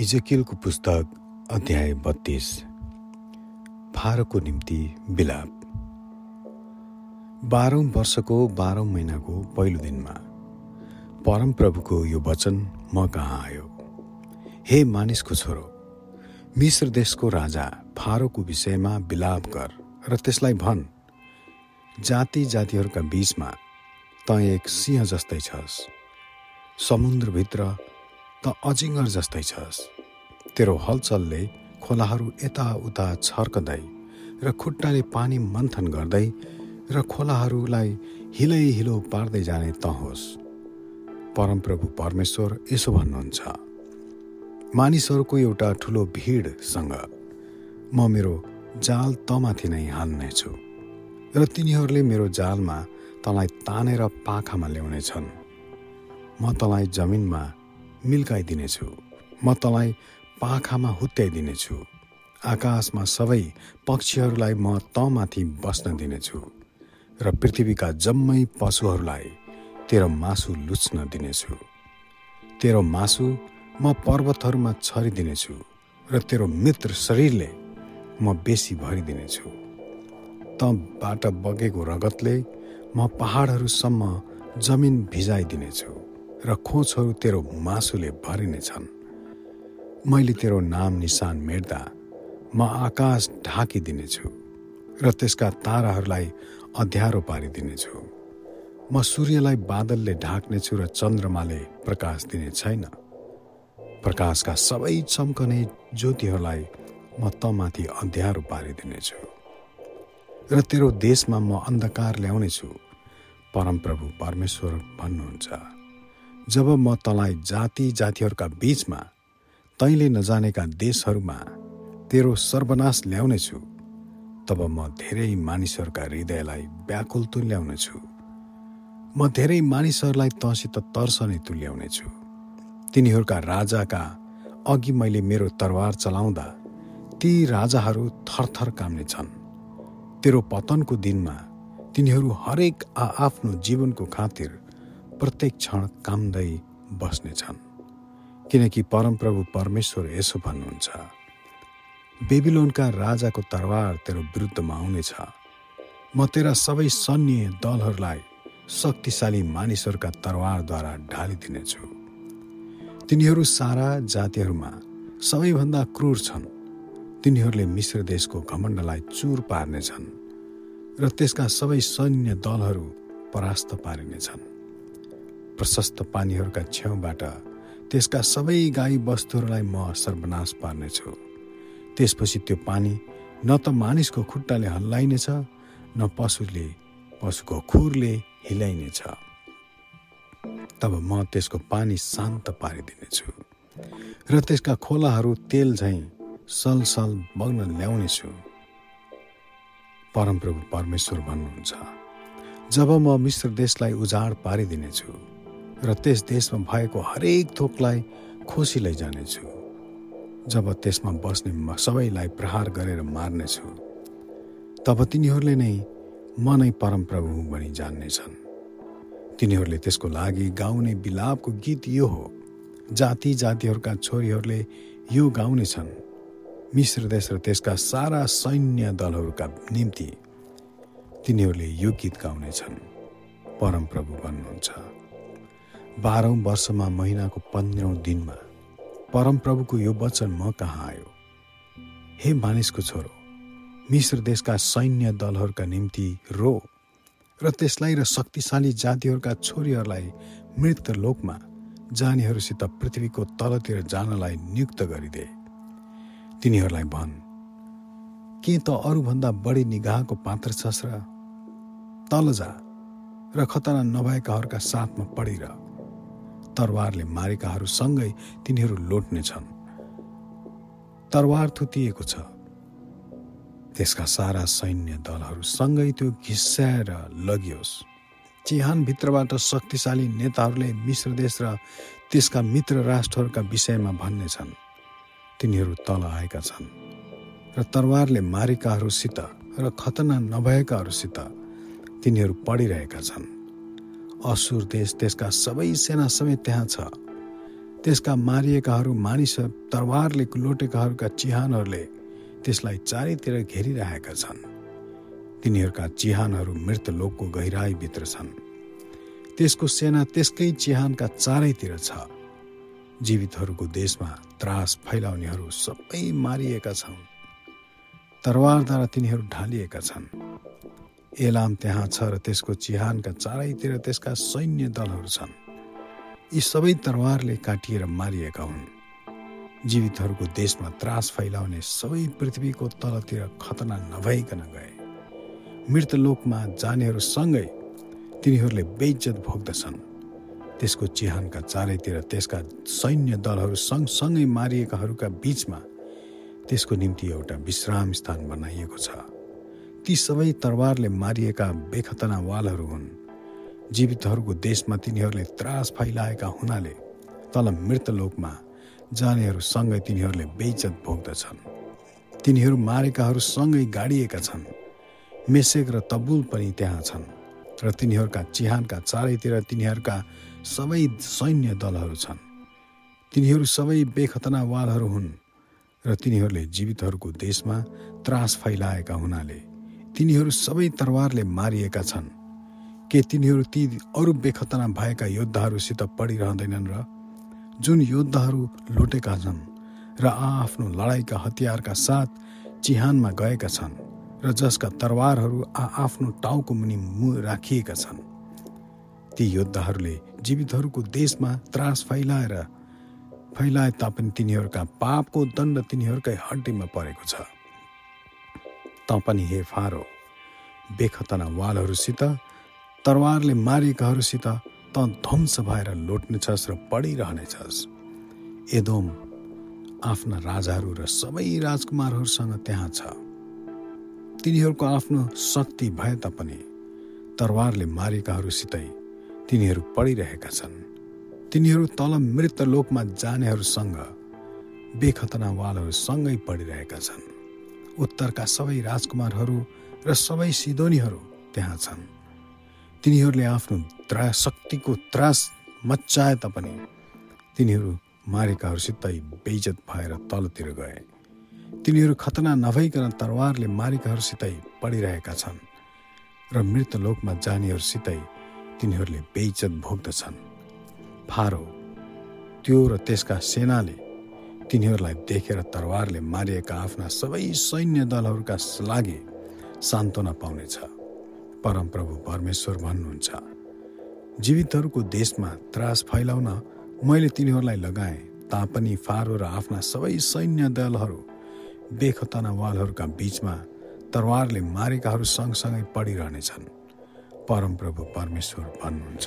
इजकिलको पुस्तक अध्याय बत्तीस। फारोको निम्ति बिलाप बाह्रौँ वर्षको बाह्रौँ महिनाको पहिलो दिनमा परमप्रभुको यो वचन म कहाँ आयो? हे मानिसको छोरो मिश्र देशको राजा फारोको विषयमा बिलाप गर र त्यसलाई भन्। जाति जातिहरूका बीचमा त एक सिंह जस्तै छस्। समुद्रभित्र त अजिङ्गर जस्तै छस्। तेरो हलचलले खोलाहरू यताउता छर्कँदै र खुट्टाले पानी मन्थन गर्दै र खोलाहरूलाई हिलै हिलो पार्दै जाने त होस्। परमप्रभु परमेश्वर यसो भन्नुहुन्छ मानिसहरूको एउटा ठुलो भिडसँग म मेरो जाल तमाथि नै हाल्नेछु र तिनीहरूले मेरो जालमा तँलाई तानेर पाखामा ल्याउनेछन्। म तँलाई जमिनमा मिल्काइदिनेछु। म तँलाई पाखामा हुत्याइदिनेछु। आकाशमा सबै पक्षीहरूलाई म तँमाथि बस्न दिनेछु र पृथ्वीका जम्मै पशुहरूलाई तेरो मासु लुच्न दिनेछु। तेरो मासु म पर्वतहरूमा छरिदिनेछु र तेरो मित्र शरीरले म बेसी भरिदिनेछु। तँबाट बगेको रगतले म पहाडहरूसम्म जमिन भिजाइदिनेछु। र खोजहरू तेरो मासुले भरिनेछन्। मैले तेरो नाम निशान मेट्दा म आकाश ढाकिदिनेछु र त्यसका ताराहरूलाई अध्यारो पारिदिनेछु। म सूर्यलाई बादलले ढाक्नेछु र चन्द्रमाले प्रकाश दिने छैन। प्रकाशका सबै चम्कने ज्योतिहरूलाई म तमाथि अध्यारो पारिदिनेछु। र तेरो देशमा म अन्धकार ल्याउनेछु। परमप्रभु परमेश्वर भन्नुहुन्छ। जब म तँलाई जाति जातिहरूका बीचमा तैँले नजानेका देशहरूमा तेरो सर्वनाश ल्याउनेछु तब म धेरै मानिसहरूका हृदयलाई व्याकुल तुल्याउनेछु। म धेरै मानिसहरूलाई तँसित तर्सने तुल्याउनेछु। तिनीहरूका राजाका अघि मैले मेरो तरवार चलाउँदा ती राजाहरू थरथर काम्ने छन् तेरो पतनको दिनमा तिनीहरू हरेक आआफ्नो जीवनको खातिर प्रत्येक क्षण कामदै बस्नेछन् किनकि परमप्रभु परमेश्वर यसो भन्नुहुन्छ बेबिलोनका राजाको तरवार तेरो विरुद्धमा आउनेछ। म तेरा सबै सैन्य दलहरूलाई शक्तिशाली मानिसहरूका तरवारद्वारा ढालिदिनेछु। तिनीहरू सारा जातिहरूमा सबैभन्दा क्रूर छन्। तिनीहरूले मिश्र देशको घमण्डलाई चुर पार्नेछन् र त्यसका सबै सैन्य दलहरू परास्त पारिनेछन्। प्रशस्त पानीहरूका छेउबाट त्यसका सबै गाई वस्तुहरूलाई म सर्वनाश पार्नेछु। त्यसपछि त्यो पानी न त मानिसको खुट्टाले हल्लाइनेछ न पशुले पशुको खुरले हिलाइनेछ। तब म त्यसको पानी शान्त पारिदिनेछु र त्यसका खोलाहरू तेल झैँ सलसल बग्न ल्याउनेछु। परमप्रभु परमेश्वर भन्नुहुन्छ जब म मिश्र देशलाई उजाड पारिदिनेछु र त्यस देशमा भएको हरेक थोकलाई खोसी लैजानेछु। जब त्यसमा बस्ने सबैलाई प्रहार गरेर मार्नेछु तब तिनीहरूले नै म नै परमप्रभु हुँ भनी जान्नेछन्। तिनीहरूले त्यसको लागि गाउने बिलापको गीत यो हो। जाति जातिहरूका छोरीहरूले यो गाउनेछन्। मिश्र देश र त्यसका सारा सैन्य दलहरूका निम्ति तिनीहरूले यो गीत गाउनेछन्। परमप्रभु भन्नुहुन्छ। बाह्रौँ वर्षमा महिनाको पन्ध्रौँ दिनमा परमप्रभुको यो वचन म कहाँ आयो? हे मानिसको छोरो मिश्र देशका सैन्य दलहरूका निम्ति रो र त्यसलाई र शक्तिशाली जातिहरूका छोरीहरूलाई मृत लोकमा जानेहरूसित पृथ्वीको तलतिर जानलाई नियुक्त गरिदे। तिनीहरूलाई भन् के त अरूभन्दा बढी निगाहको पात्र छस् र? तल जा र खतरा नभएकाहरूका साथमा पढिर तरवारले मारेकाहरूसँगै तिनीहरू लोट्नेछन् तरवार थुतिएको छ। त्यसका सारा सैन्य दलहरूसँगै त्यो घिस्याएर लगियोस्। चिहानभित्रबाट शक्तिशाली नेताहरूले मिश्र देश र त्यसका मित्र राष्ट्रहरूका विषयमा भन्नेछन् तिनीहरू तल आएका छन् र तरवारले मारेकाहरूसित र खतना नभएकाहरूसित तिनीहरू पढिरहेका छन्। असुर देश त्यसका सबै सेना समेत त्यहाँ छ। त्यसका मारिएकाहरू मानिस तरवारले लोटेकाहरूका चिहानहरूले त्यसलाई चारैतिर घेरिरहेका छन्। तिनीहरूका चिहानहरू मृत लोकको गहिराईभित्र छन्। त्यसको सेना त्यसकै चिहानका चारैतिर छ। जीवितहरूको देशमा त्रास फैलाउनेहरू सबै मारिएका छन्। तरवारद्वारा तिनीहरू ढालिएका छन्। एलाम त्यहाँ छ र त्यसको चिहानका चारैतिर त्यसका सैन्य दलहरू छन्। यी सबै तरवारले काटिएर मारिएका हुन्। जीवितहरूको देशमा त्रास फैलाउने सबै पृथ्वीको तलतिर खतना नभइकन गए। मृत लोकमा जानेहरूसँगै तिनीहरूले बेइज्जत भोग्दछन्। त्यसको चिहानका चारैतिर त्यसका सैन्य दलहरू सँगसँगै मारिएकाहरूका बीचमा त्यसको निम्ति एउटा विश्राम स्थान बनाइएको छ। ती सबै तरवारले मारिएका बेखतनावालहरू हुन्। जीवितहरूको देशमा तिनीहरूले त्रास फैलाएका हुनाले तल मृत लोकमा जानेहरूसँगै तिनीहरूले बेइज्जत भोग्दछन्। तिनीहरू मारेकाहरूसँगै गाडिएका छन्। मेसेक र तबुल पनि त्यहाँ छन् र तिनीहरूका चिहानका चारैतिर तिनीहरूका सबै सैन्य दलहरू छन्। तिनीहरू सबै बेखतनावालहरू हुन् र तिनीहरूले जीवितहरूको देशमा त्रास फैलाएका हुनाले तिनीहरू सबै तरवारले मारिएका छन्। के तिनीहरू ती अरू बेखतना भएका योद्धाहरूसित पढिरहँदैनन् र जुन योद्धाहरू लुटेका छन् र आआफ्नो लडाइँका हतियारका साथ चिहानमा गएका छन् र जसका तरवारहरू आआफ्नो टाउको मुनि राखिएका छन्। ती योद्धाहरूले जीवितहरूको देशमा त्रास फैलाएर फैलाए तापनि तिनीहरूका पापको दण्ड तिनीहरूकै हड्डीमा परेको छ। तापनि हे फारो बेखतना वालहरूसित तरवारले मारिएकाहरूसित त ध्वंस भएर लोट्नेछस् र पढिरहनेछस्। एदोम आफ्ना राजाहरू र सबै राजकुमारहरूसँग त्यहाँ छ। तिनीहरूको आफ्नो शक्ति भए तापनि तरवारले मारेकाहरूसितै तिनीहरू पढिरहेका छन्। तिनीहरू तल मृत लोकमा जानेहरूसँग बेखतनावालहरूसँगै पढिरहेका छन्। उत्तरका सबै राजकुमारहरू र सबै सिदोनीहरू त्यहाँ छन्। तिनीहरूले आफ्नो त्रा शक्तिको त्रास मच्चाए तापनि तिनीहरू मारेकाहरूसितै बेइजत भएर तलतिर गए। तिनीहरू खतना नभइकन तरवारले मारेकाहरूसितै पढिरहेका छन् र मृत लोकमा जानेहरूसितै तिनीहरूले बेइज्जत भोग्दछन्। फारो त्यो र त्यसका सेनाले तिनीहरूलाई देखेर तरवारले मारिएका आफ्ना सबै सैन्य दलहरूका लागि सान्त्वना पाउनेछ। परमप्रभु परमेश्वर भन्नुहुन्छ जीवितहरूको देशमा त्रास फैलाउन मैले तिनीहरूलाई लगाएँ तापनि फारो र आफ्ना सबै सैन्य दलहरू बेखतनावालहरूका बीचमा तरवारले मारेकाहरू सँगसँगै पढिरहनेछन्। परमप्रभु परमेश्वर भन्नुहुन्छ।